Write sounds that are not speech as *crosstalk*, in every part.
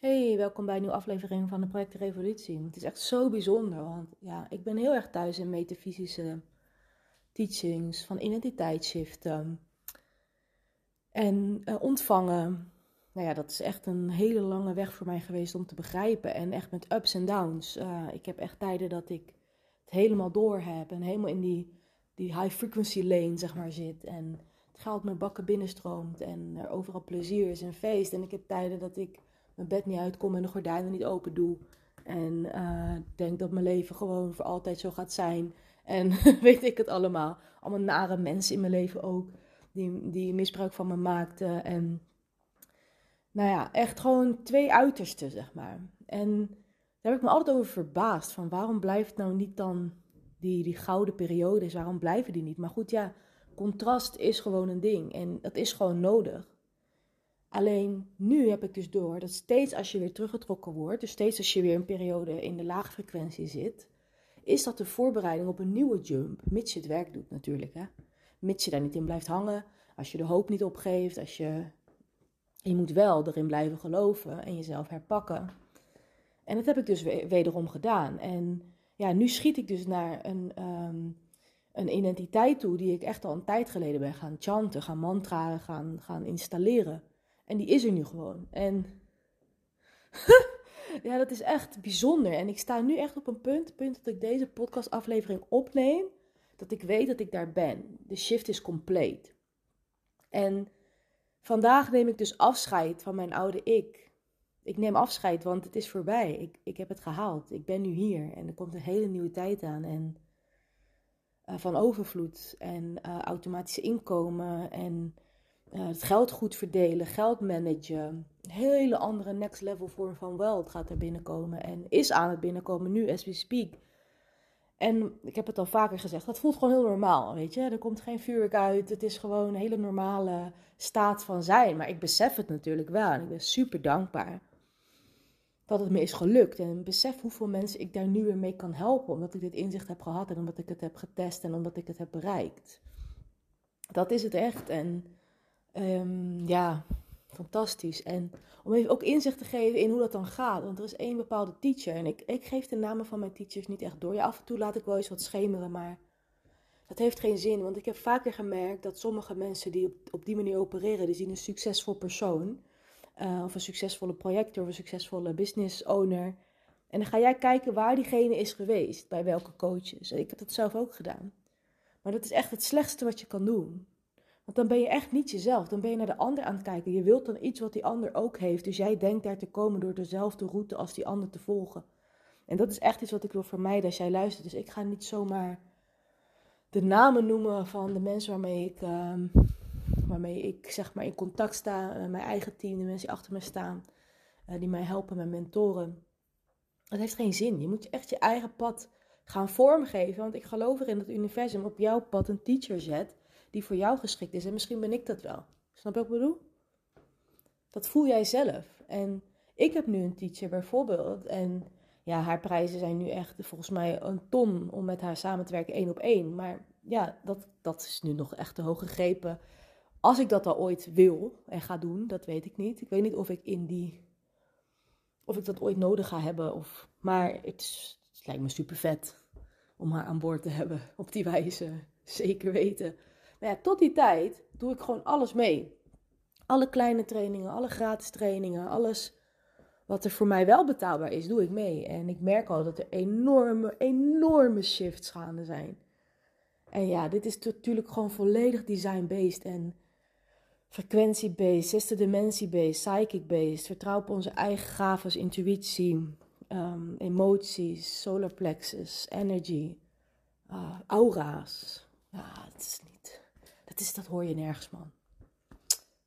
Hey, welkom bij een nieuwe aflevering van de Project Revolutie. Het is echt zo bijzonder, want ja, ik ben heel erg thuis in metafysische teachings van identiteitsshiften en uh, ontvangen. Nou ja, dat is echt een hele lange weg voor mij geweest om te begrijpen en echt met ups en downs. Uh, ik heb echt tijden dat ik het helemaal door heb en helemaal in die, die high frequency lane, zeg maar, zit en het geld mijn bakken binnenstroomt en er overal plezier is en feest. En ik heb tijden dat ik mijn bed niet uitkom en de gordijnen niet open doe. En uh, denk dat mijn leven gewoon voor altijd zo gaat zijn. En *laughs* weet ik het allemaal. Allemaal nare mensen in mijn leven ook. Die, die misbruik van me maakten. En nou ja, echt gewoon twee uitersten, zeg maar. En daar heb ik me altijd over verbaasd. Van waarom blijft nou niet dan die, die gouden periodes? Waarom blijven die niet? Maar goed, ja, contrast is gewoon een ding. En dat is gewoon nodig. Alleen nu heb ik dus door dat steeds als je weer teruggetrokken wordt, dus steeds als je weer een periode in de lage frequentie zit, is dat de voorbereiding op een nieuwe jump, mits je het werk doet natuurlijk. Hè? Mits je daar niet in blijft hangen, als je de hoop niet opgeeft, als je, je moet wel erin blijven geloven en jezelf herpakken. En dat heb ik dus wederom gedaan. En ja, nu schiet ik dus naar een, um, een identiteit toe die ik echt al een tijd geleden ben gaan chanten, gaan mantra, gaan, gaan installeren. En die is er nu gewoon. En *laughs* ja, dat is echt bijzonder. En ik sta nu echt op een punt, punt dat ik deze podcastaflevering opneem, dat ik weet dat ik daar ben. De shift is compleet. En vandaag neem ik dus afscheid van mijn oude ik. Ik neem afscheid, want het is voorbij. Ik, ik heb het gehaald. Ik ben nu hier. En er komt een hele nieuwe tijd aan. En uh, van overvloed en uh, automatische inkomen en uh, het geld goed verdelen, geld managen. Een hele andere next level vorm van wealth gaat er binnenkomen en is aan het binnenkomen nu as we speak. En ik heb het al vaker gezegd, dat voelt gewoon heel normaal, weet je. Er komt geen vuurwerk uit, het is gewoon een hele normale staat van zijn. Maar ik besef het natuurlijk wel en ik ben super dankbaar dat het me is gelukt. En besef hoeveel mensen ik daar nu weer mee kan helpen, omdat ik dit inzicht heb gehad en omdat ik het heb getest en omdat ik het heb bereikt. Dat is het echt en Um, ja, fantastisch. En om even ook inzicht te geven in hoe dat dan gaat. Want er is één bepaalde teacher. En ik, ik geef de namen van mijn teachers niet echt door. Ja, af en toe laat ik wel eens wat schemeren, maar dat heeft geen zin. Want ik heb vaker gemerkt dat sommige mensen die op, op die manier opereren, die zien een succesvol persoon. Uh, of een succesvolle projector of een succesvolle business owner. En dan ga jij kijken waar diegene is geweest, bij welke coaches. Ik heb dat zelf ook gedaan. Maar dat is echt het slechtste wat je kan doen. Want dan ben je echt niet jezelf. Dan ben je naar de ander aan het kijken. Je wilt dan iets wat die ander ook heeft. Dus jij denkt daar te komen door dezelfde route als die ander te volgen. En dat is echt iets wat ik wil vermijden als jij luistert. Dus ik ga niet zomaar de namen noemen van de mensen waarmee ik, uh, waarmee ik zeg maar in contact sta. Uh, mijn eigen team, de mensen die achter me staan. Uh, die mij helpen, mijn mentoren. Dat heeft geen zin. Je moet echt je eigen pad gaan vormgeven. Want ik geloof erin dat het universum op jouw pad een teacher zet die voor jou geschikt is. En misschien ben ik dat wel. Snap je wat ik bedoel? Dat voel jij zelf. En ik heb nu een teacher bijvoorbeeld. En ja, haar prijzen zijn nu echt volgens mij een ton om met haar samen te werken één op één. Maar ja, dat, dat is nu nog echt te hoog gegrepen. Als ik dat al ooit wil en ga doen, dat weet ik niet. Ik weet niet of ik in die. Of ik dat ooit nodig ga hebben. Of, maar het, het lijkt me super vet om haar aan boord te hebben op die wijze. Zeker weten. Maar ja, tot die tijd doe ik gewoon alles mee. Alle kleine trainingen, alle gratis trainingen, alles wat er voor mij wel betaalbaar is, doe ik mee. En ik merk al dat er enorme, enorme shifts gaande zijn. En ja, dit is natuurlijk gewoon volledig design-based en frequentie-based, zesde dimensie-based, psychic-based. Vertrouw op onze eigen gaven, intuïtie, um, emoties, solar plexus, energy, uh, aura's. Ja, het is dat, is, dat hoor je nergens, man.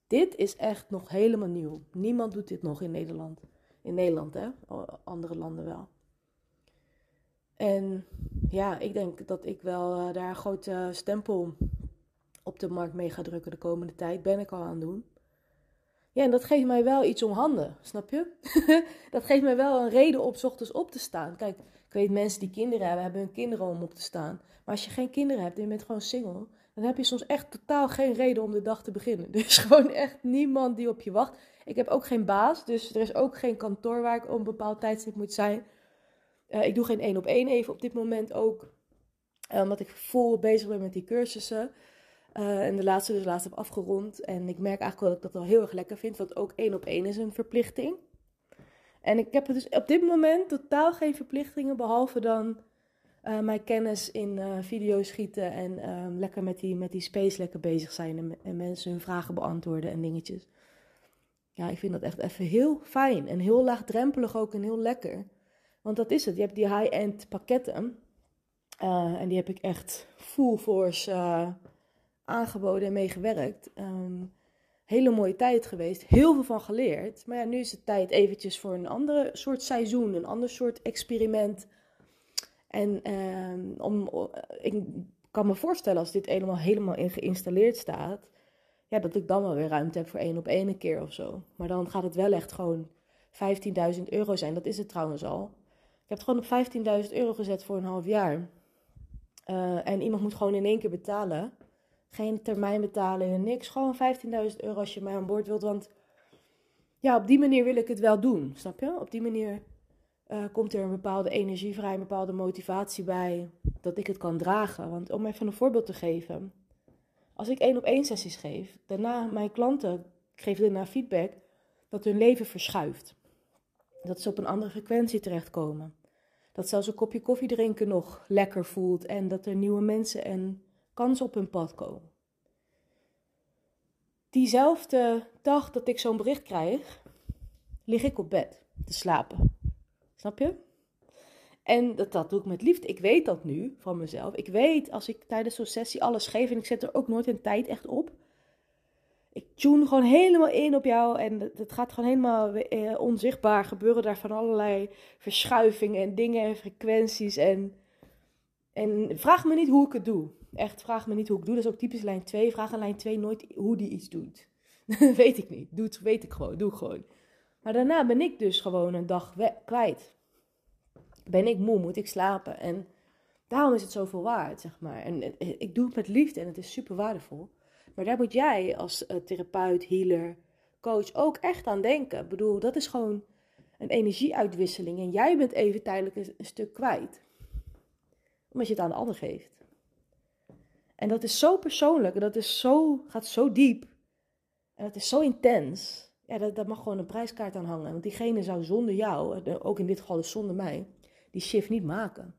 Dit is echt nog helemaal nieuw. Niemand doet dit nog in Nederland. In Nederland, hè? Andere landen wel. En ja, ik denk dat ik wel uh, daar een grote stempel op de markt mee ga drukken de komende tijd. Ben ik al aan het doen. Ja, en dat geeft mij wel iets om handen, snap je? *laughs* dat geeft mij wel een reden op ochtends op te staan. Kijk, ik weet mensen die kinderen hebben, hebben hun kinderen om op te staan. Maar als je geen kinderen hebt en je bent gewoon single, dan heb je soms echt totaal geen reden om de dag te beginnen. Er is *laughs* gewoon echt niemand die op je wacht. Ik heb ook geen baas, dus er is ook geen kantoor waar ik op een bepaald tijdstip moet zijn. Uh, ik doe geen één op één even op dit moment ook. Uh, omdat ik vol bezig ben met die cursussen. Uh, en de laatste dus laatst heb afgerond. En ik merk eigenlijk wel dat ik dat wel heel erg lekker vind. Want ook één op één is een verplichting. En ik heb dus op dit moment totaal geen verplichtingen. Behalve dan uh, mijn kennis in uh, video's schieten. En uh, lekker met die, met die space lekker bezig zijn. En, en, mensen hun vragen beantwoorden en dingetjes. Ja, ik vind dat echt even heel fijn. En heel laagdrempelig ook en heel lekker. Want dat is het. Je hebt die high-end pakketten. en die heb ik echt full force aangeboden en meegewerkt. Um, hele mooie tijd geweest. Heel veel van geleerd. Maar ja, nu is het tijd eventjes voor een andere soort seizoen. Een ander soort experiment. En um, om, ik kan me voorstellen als dit helemaal, helemaal in geïnstalleerd staat. Ja, dat ik dan wel weer ruimte heb voor één op één keer of zo. Maar dan gaat het wel echt gewoon 15.000 euro zijn. Dat is het trouwens al. Ik heb het gewoon op 15.000 euro gezet voor een half jaar. Uh, en iemand moet gewoon in één keer betalen. Geen termijn betalen en niks. Gewoon 15.000 euro als je mij aan boord wilt. Want ja, op die manier wil ik het wel doen. Snap je? Op die manier uh, komt er een bepaalde energie vrij, een bepaalde motivatie bij. Dat ik het kan dragen. Want om even een voorbeeld te geven. Als ik één op één sessies geef, daarna mijn klanten geven daarna feedback dat hun leven verschuift. Dat ze op een andere frequentie terechtkomen. Dat zelfs een kopje koffie drinken nog lekker voelt en dat er nieuwe mensen en kansen op hun pad komen. Diezelfde dag dat ik zo'n bericht krijg, lig ik op bed te slapen. Snap je? En dat, dat doe ik met liefde. Ik weet dat nu van mezelf. Ik weet als ik tijdens zo'n sessie alles geef en ik zet er ook nooit een tijd echt op. Ik tune gewoon helemaal in op jou en het gaat gewoon helemaal eh, onzichtbaar gebeuren. Daar van allerlei verschuivingen en dingen en frequenties. En, en vraag me niet hoe ik het doe. Echt, vraag me niet hoe ik doe. Dat is ook typisch lijn 2. Vraag aan lijn 2 nooit hoe die iets doet. *laughs* weet ik niet. Doe het, weet ik gewoon. Doe gewoon. Maar daarna ben ik dus gewoon een dag kwijt. Ben ik moe, moet ik slapen. En daarom is het zoveel waard, zeg maar. En ik doe het met liefde en het is super waardevol. Maar daar moet jij als uh, therapeut, healer, coach ook echt aan denken. Ik bedoel, dat is gewoon een energieuitwisseling. En jij bent even tijdelijk een, een stuk kwijt. Omdat je het aan de ander geeft. En dat is zo persoonlijk en dat is zo, gaat zo diep. En dat is zo intens. Ja, dat, mag gewoon een prijskaart aan hangen. Want diegene zou zonder jou, ook in dit geval dus zonder mij, die shift niet maken.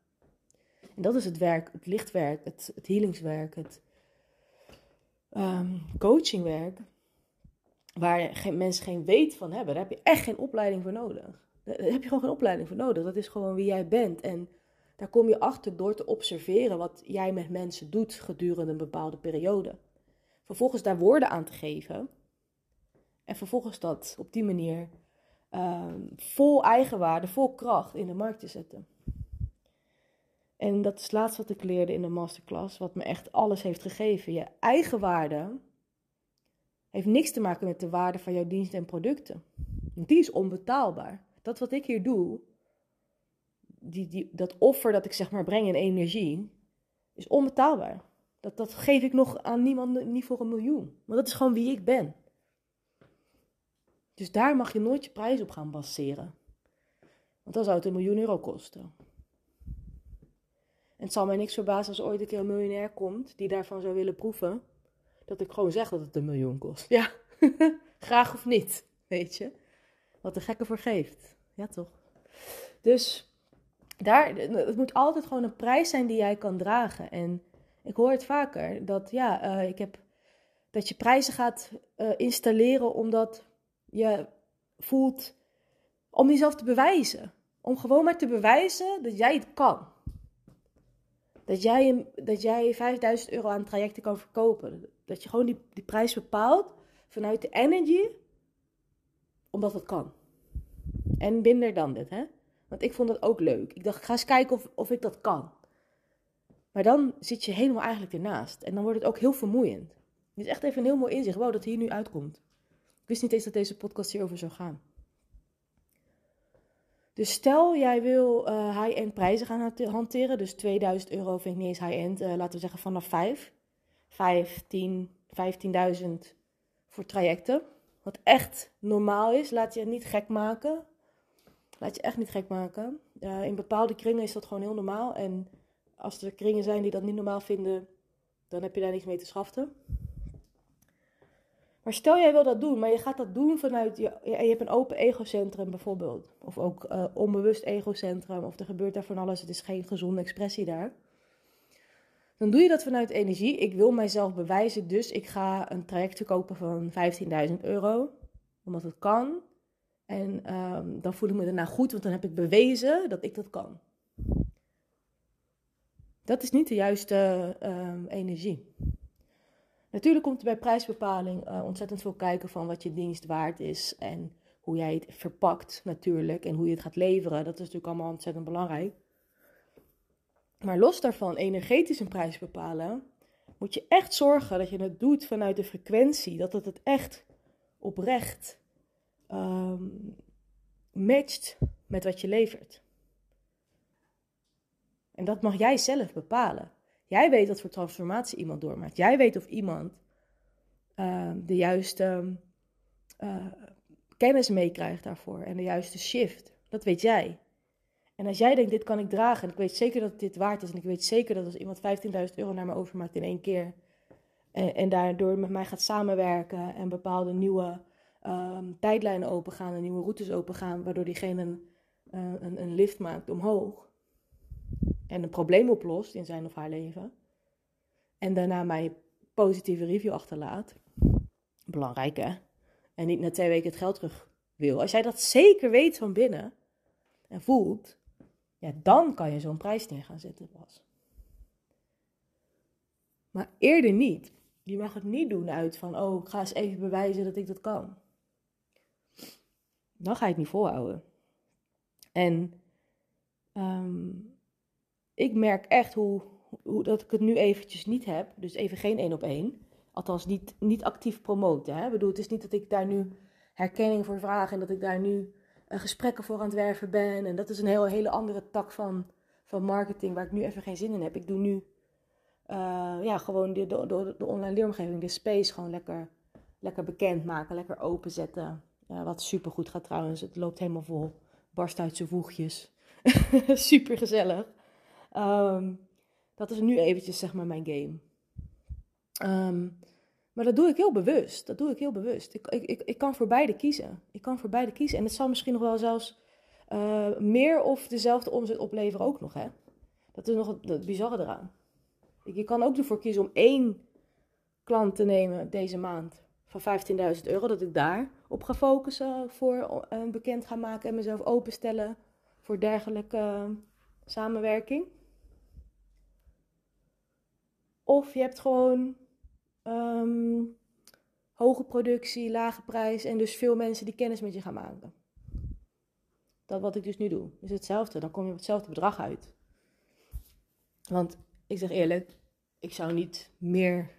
En dat is het werk, het lichtwerk, het, het healingswerk, het um, coachingwerk. Waar geen, mensen geen weet van hebben. Daar heb je echt geen opleiding voor nodig. Daar heb je gewoon geen opleiding voor nodig. Dat is gewoon wie jij bent. En daar kom je achter door te observeren wat jij met mensen doet gedurende een bepaalde periode. Vervolgens daar woorden aan te geven. En vervolgens dat op die manier uh, vol eigenwaarde, vol kracht in de markt te zetten. En dat is het laatste wat ik leerde in de masterclass, wat me echt alles heeft gegeven. Je eigen waarde heeft niks te maken met de waarde van jouw diensten en producten. Die is onbetaalbaar. Dat wat ik hier doe, die, die, dat offer dat ik zeg maar breng in energie, is onbetaalbaar. Dat, dat geef ik nog aan niemand, niet voor een miljoen. Maar dat is gewoon wie ik ben. Dus daar mag je nooit je prijs op gaan baseren. Want dan zou het een miljoen euro kosten. En het zal mij niks verbazen als ooit een keer een miljonair komt die daarvan zou willen proeven. Dat ik gewoon zeg dat het een miljoen kost. Ja, *laughs* graag of niet, weet je. Wat de gekke voor geeft. Ja, toch? Dus daar, het moet altijd gewoon een prijs zijn die jij kan dragen. En ik hoor het vaker dat, ja, uh, ik heb, dat je prijzen gaat uh, installeren omdat je voelt om jezelf te bewijzen. Om gewoon maar te bewijzen dat jij het kan. Dat jij, dat jij 5000 euro aan trajecten kan verkopen. Dat je gewoon die, die prijs bepaalt vanuit de energy, omdat het kan. En minder dan dit, hè? Want ik vond dat ook leuk. Ik dacht, ik ga eens kijken of, of ik dat kan. Maar dan zit je helemaal eigenlijk ernaast. En dan wordt het ook heel vermoeiend. Het is echt even een heel mooi inzicht. Wow, dat hier nu uitkomt. Ik wist niet eens dat deze podcast hierover zou gaan. Dus stel jij wil uh, high-end prijzen gaan hanteren. Dus 2000 euro vind ik niet eens high-end. Uh, laten we zeggen vanaf 5. 5, 10, 15.000 voor trajecten. wat echt normaal is. Laat je niet gek maken. Laat je echt niet gek maken. Uh, in bepaalde kringen is dat gewoon heel normaal. En als er kringen zijn die dat niet normaal vinden, dan heb je daar niks mee te schaften. Maar stel jij wil dat doen, maar je gaat dat doen vanuit je. Je hebt een open egocentrum bijvoorbeeld. Of ook uh, onbewust egocentrum. Of er gebeurt daar van alles. Het is geen gezonde expressie daar. Dan doe je dat vanuit energie. Ik wil mijzelf bewijzen, dus ik ga een traject verkopen van 15.000 euro. Omdat het kan. En um, dan voel ik me daarna goed, want dan heb ik bewezen dat ik dat kan. Dat is niet de juiste uh, energie. Natuurlijk komt er bij prijsbepaling uh, ontzettend veel kijken van wat je dienst waard is en hoe jij het verpakt natuurlijk en hoe je het gaat leveren. Dat is natuurlijk allemaal ontzettend belangrijk. Maar los daarvan, energetisch een prijs bepalen, moet je echt zorgen dat je het doet vanuit de frequentie, dat het het echt oprecht um, matcht met wat je levert. En dat mag jij zelf bepalen. Jij weet wat voor transformatie iemand doormaakt. Jij weet of iemand uh, de juiste uh, kennis meekrijgt daarvoor en de juiste shift. Dat weet jij. En als jij denkt, dit kan ik dragen, en ik weet zeker dat dit waard is, en ik weet zeker dat als iemand 15.000 euro naar me overmaakt in één keer, en, en, daardoor met mij gaat samenwerken en bepaalde nieuwe um, tijdlijnen opengaan en nieuwe routes opengaan, waardoor diegene uh, een, een lift maakt omhoog, en een probleem oplost in zijn of haar leven. En daarna mij positieve review achterlaat. Belangrijk hè? En niet na twee weken het geld terug wil. Als jij dat zeker weet van binnen en voelt, ja, dan kan je zo'n prijs neer gaan zetten pas. Maar eerder niet. Je mag het niet doen uit van, oh, ik ga eens even bewijzen dat ik dat kan. Dan ga je het niet volhouden. En um, ik merk echt hoe, hoe dat ik het nu eventjes niet heb. Dus even geen één op één. Althans, niet, niet actief promoten. Hè? Ik bedoel, het is niet dat ik daar nu herkenning voor vraag en dat ik daar nu uh, gesprekken voor aan het werven ben. En dat is een heel, hele andere tak van, van marketing waar ik nu even geen zin in heb. Ik doe nu uh, ja, gewoon de, de, de, online leeromgeving, de space, gewoon lekker, lekker bekend maken, lekker openzetten. Uh, wat super goed gaat trouwens. Het loopt helemaal vol. Barst uit zijn voegjes. *laughs* super gezellig. Um, dat is nu eventjes zeg maar mijn game. Um, maar dat doe ik heel bewust. Dat doe ik heel bewust. Ik, ik, ik, kan voor beide kiezen. Ik kan voor beide kiezen. En het zal misschien nog wel zelfs uh, meer of dezelfde omzet opleveren ook nog. Hè? Dat is nog het, het bizarre eraan. Ik, je kan ook ervoor kiezen om één klant te nemen deze maand van 15.000 euro. Dat ik daar op ga focussen voor uh, bekend gaan maken en mezelf openstellen voor dergelijke uh, samenwerking. Of je hebt gewoon um, hoge productie, lage prijs en dus veel mensen die kennis met je gaan maken. Dat wat ik dus nu doe, is hetzelfde. Dan kom je op hetzelfde bedrag uit. Want ik zeg eerlijk, ik zou niet meer.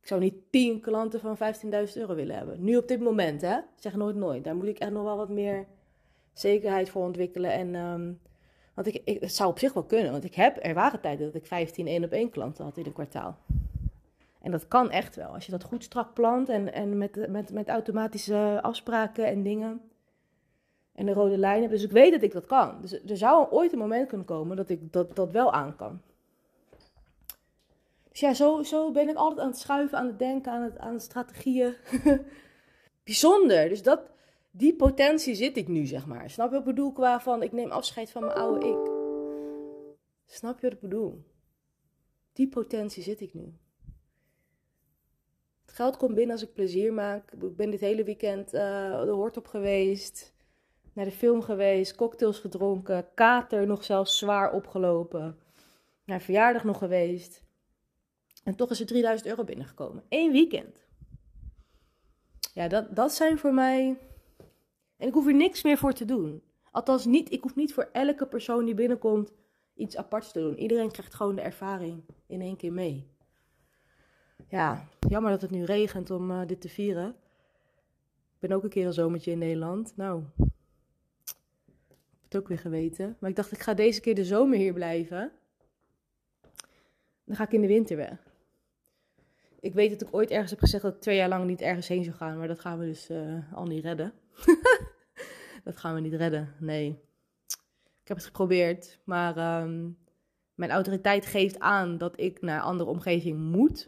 Ik zou niet 10 klanten van 15.000 euro willen hebben. Nu op dit moment, hè? Zeg nooit nooit. Daar moet ik echt nog wel wat meer zekerheid voor ontwikkelen. En um, want ik, ik, het zou op zich wel kunnen, want ik heb, er waren tijden dat ik 15 één op één klanten had in een kwartaal. En dat kan echt wel, als je dat goed strak plant en, en met, met, met automatische afspraken en dingen. En de rode lijnen. Dus ik weet dat ik dat kan. Dus er zou ooit een moment kunnen komen dat ik dat, dat wel aan kan. Dus ja, zo, zo ben ik altijd aan het schuiven, aan het denken, aan, het, aan strategieën. *laughs* Bijzonder. Dus dat, die potentie zit ik nu, zeg maar. Snap je wat ik bedoel qua van, ik neem afscheid van mijn oude ik. Snap je wat ik bedoel? Die potentie zit ik nu. Het geld komt binnen als ik plezier maak. Ik ben dit hele weekend uh, de hoort op geweest. Naar de film geweest. Cocktails gedronken. Kater nog zelfs zwaar opgelopen. Naar verjaardag nog geweest. En toch is er 3000 euro binnengekomen. Eén weekend. Ja, dat, dat zijn voor mij en ik hoef er niks meer voor te doen. Althans, niet, ik hoef niet voor elke persoon die binnenkomt iets aparts te doen. Iedereen krijgt gewoon de ervaring in één keer mee. Ja, jammer dat het nu regent om uh, dit te vieren. Ik ben ook een keer een zomertje in Nederland. Nou, ik heb het ook weer geweten. Maar ik dacht, ik ga deze keer de zomer hier blijven. Dan ga ik in de winter weg. Ik weet dat ik ooit ergens heb gezegd dat ik twee jaar lang niet ergens heen zou gaan. Maar dat gaan we dus uh, al niet redden. *laughs* dat gaan we niet redden, nee. Ik heb het geprobeerd, maar um, mijn autoriteit geeft aan dat ik naar een andere omgeving moet.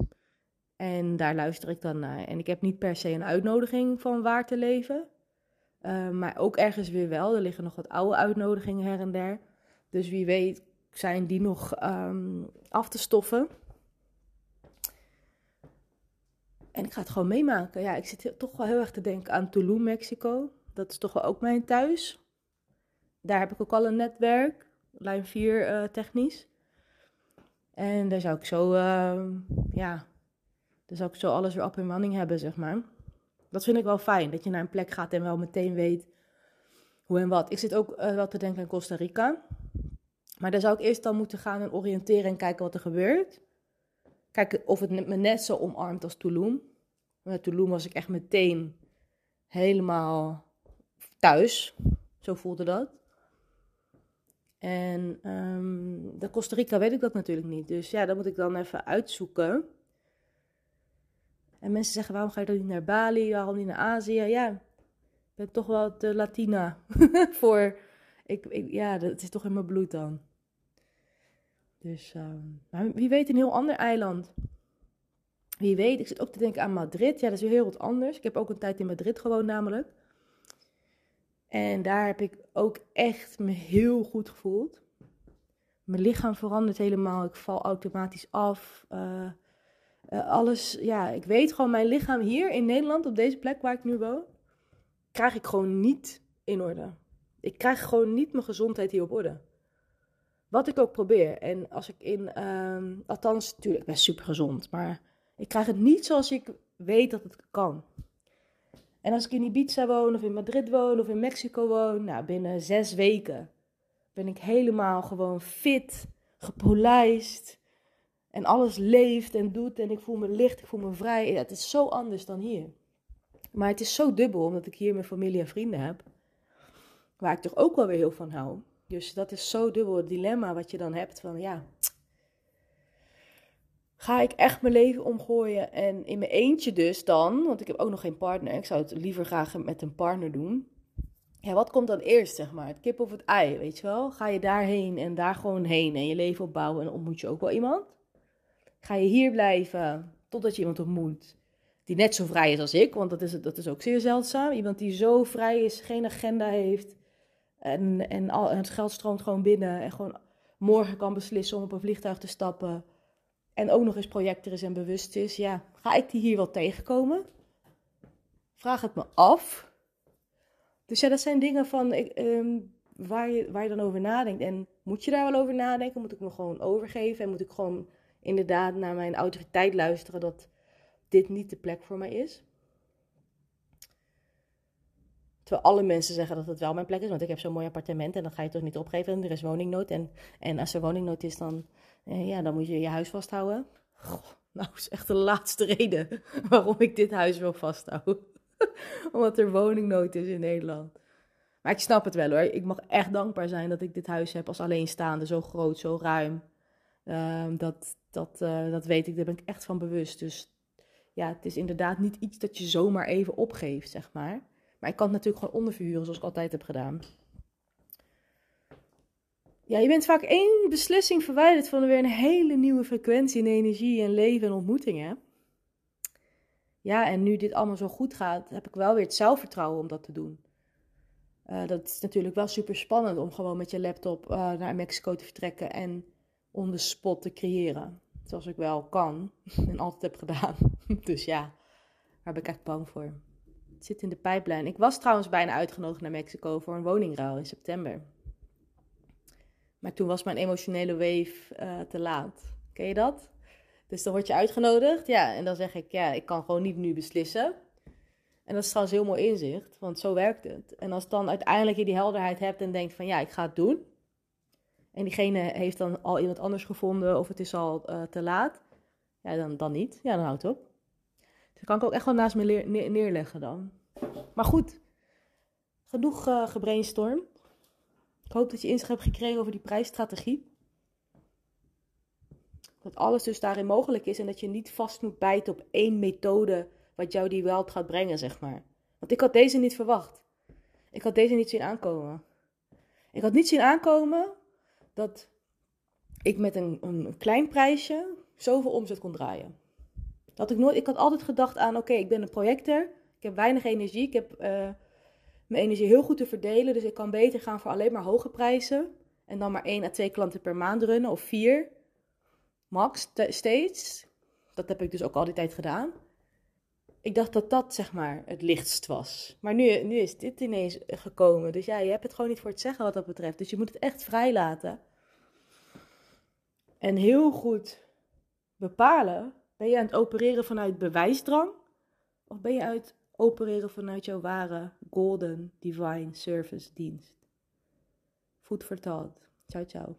En daar luister ik dan naar. En ik heb niet per se een uitnodiging van waar te leven. Uh, maar ook ergens weer wel. Er liggen nog wat oude uitnodigingen her en der. Dus wie weet zijn die nog um, af te stoffen. En ik ga het gewoon meemaken. Ja, ik zit toch wel heel erg te denken aan Tulum, Mexico. Dat is toch wel ook mijn thuis. Daar heb ik ook al een netwerk, lijn 4 uh, eh, technisch. En daar zou ik zo, uh, ja, daar zou ik zo alles weer op in running hebben, zeg maar. Dat vind ik wel fijn, dat je naar een plek gaat en wel meteen weet hoe en wat. Ik zit ook uh, wel te denken aan Costa Rica. Maar daar zou ik eerst dan moeten gaan en oriënteren en kijken wat er gebeurt. Kijken of het me net zo omarmt als Tulum. Met Tulum was ik echt meteen helemaal thuis. Zo voelde dat. En um, de Costa Rica weet ik dat natuurlijk niet. Dus ja, dat moet ik dan even uitzoeken. En mensen zeggen, waarom ga je dan niet naar Bali? Waarom niet naar Azië? Ja, ik ben toch wel te Latina *laughs* voor... Ik, ja, dat is toch in mijn bloed dan. Dus, maar wie weet een heel ander eiland. Wie weet, ik zit ook te denken aan Madrid. Ja, dat is weer heel wat anders. Ik heb ook een tijd in Madrid gewoond namelijk. En daar heb ik ook echt me heel goed gevoeld. Mijn lichaam verandert helemaal. Ik val automatisch af. Uh, uh, alles, ja, ik weet gewoon, mijn lichaam hier in Nederland, op deze plek waar ik nu woon, krijg ik gewoon niet in orde. Ik krijg gewoon niet mijn gezondheid hier op orde. Wat ik ook probeer. En als ik in, um, althans, natuurlijk, ik ben super gezond, maar ik krijg het niet zoals ik weet dat het kan. En als ik in Ibiza woon, of in Madrid woon, of in Mexico woon, nou, binnen zes weken ben ik helemaal gewoon fit, gepolijst. En alles leeft en doet en ik voel me licht, ik voel me vrij. Het is zo anders dan hier. Maar het is zo dubbel, omdat ik hier mijn familie en vrienden heb. Waar ik toch ook wel weer heel van hou. Dus dat is zo dubbel het dilemma wat je dan hebt van ja, ga ik echt mijn leven omgooien en in mijn eentje dus dan, want ik heb ook nog geen partner, ik zou het liever graag met een partner doen. Ja, wat komt dan eerst, zeg maar? Het kip of het ei, weet je wel? Ga je daarheen en daar gewoon heen en je leven opbouwen en ontmoet je ook wel iemand? Ga je hier blijven totdat je iemand ontmoet die net zo vrij is als ik, want dat is, dat is ook zeer zeldzaam. Iemand die zo vrij is, geen agenda heeft en, en al, het geld stroomt gewoon binnen en gewoon morgen kan beslissen om op een vliegtuig te stappen en ook nog eens projector is en bewust is, ja, ga ik die hier wel tegenkomen? Vraag het me af. Dus ja, dat zijn dingen van ehm, waar, je, waar je dan over nadenkt. En moet je daar wel over nadenken? Moet ik me gewoon overgeven? En moet ik gewoon inderdaad naar mijn autoriteit luisteren dat dit niet de plek voor mij is? Terwijl alle mensen zeggen dat het wel mijn plek is, want ik heb zo'n mooi appartement en dat ga je toch niet opgeven. En er is woningnood. En, en als er woningnood is, dan eh, ja, dan moet je je huis vasthouden. Goh, nou, is echt de laatste reden *laughs* waarom ik dit huis wil vasthouden. *laughs* Omdat er woningnood is in Nederland. Maar ik snap het wel hoor. Ik mag echt dankbaar zijn dat ik dit huis heb als alleenstaande. Zo groot, zo ruim. Uh, dat, dat, uh, dat weet ik, daar ben ik echt van bewust. Dus ja, het is inderdaad niet iets dat je zomaar even opgeeft, zeg maar. Maar ik kan het natuurlijk gewoon onderverhuren, zoals ik altijd heb gedaan. Ja, je bent vaak één beslissing verwijderd van weer een hele nieuwe frequentie in energie en leven en ontmoetingen. Ja, en nu dit allemaal zo goed gaat, heb ik wel weer het zelfvertrouwen om dat te doen. Uh, dat is natuurlijk wel super spannend om gewoon met je laptop uh, naar Mexico te vertrekken en on spot te creëren. Zoals ik wel kan *laughs* en altijd heb gedaan. *laughs* dus ja, daar ben ik echt bang voor. Het zit in de pijplijn. Ik was trouwens bijna uitgenodigd naar Mexico voor een woningruil in september. Maar toen was mijn emotionele wave uh, te laat. Ken je dat? Dus dan word je uitgenodigd. Ja, en dan zeg ik, ja, ik kan gewoon niet nu beslissen. En dat is trouwens heel mooi inzicht, want zo werkt het. En als dan uiteindelijk je die helderheid hebt en denkt van, ja, ik ga het doen. En diegene heeft dan al iemand anders gevonden of het is al uh, te laat. Ja, dan, dan niet. Ja, dan houdt het op. Dan kan ik ook echt wel naast me neer, neerleggen dan. Maar goed, genoeg uh, gebrainstormd. Ik hoop dat je inzicht hebt gekregen over die prijsstrategie. Dat alles dus daarin mogelijk is en dat je niet vast moet bijten op één methode wat jou die wealth gaat brengen, zeg maar. Want ik had deze niet verwacht. Ik had deze niet zien aankomen. Ik had niet zien aankomen dat ik met een, een klein prijsje zoveel omzet kon draaien. Dat ik, nooit, ik had altijd gedacht aan, oké, ik ben een projector. Ik heb weinig energie. Ik heb uh, mijn energie heel goed te verdelen. Dus ik kan beter gaan voor alleen maar hoge prijzen. En dan maar één à twee klanten per maand runnen. Of vier. Max, steeds. Dat heb ik dus ook al die tijd gedaan. Ik dacht dat dat, zeg maar, het lichtst was. Maar nu, nu is dit ineens gekomen. Dus ja, je hebt het gewoon niet voor het zeggen wat dat betreft. Dus je moet het echt vrij laten. En heel goed bepalen ben je aan het opereren vanuit bewijsdrang? Of ben je aan het opereren vanuit jouw ware golden divine service dienst? Voet vertaald. Ciao, ciao.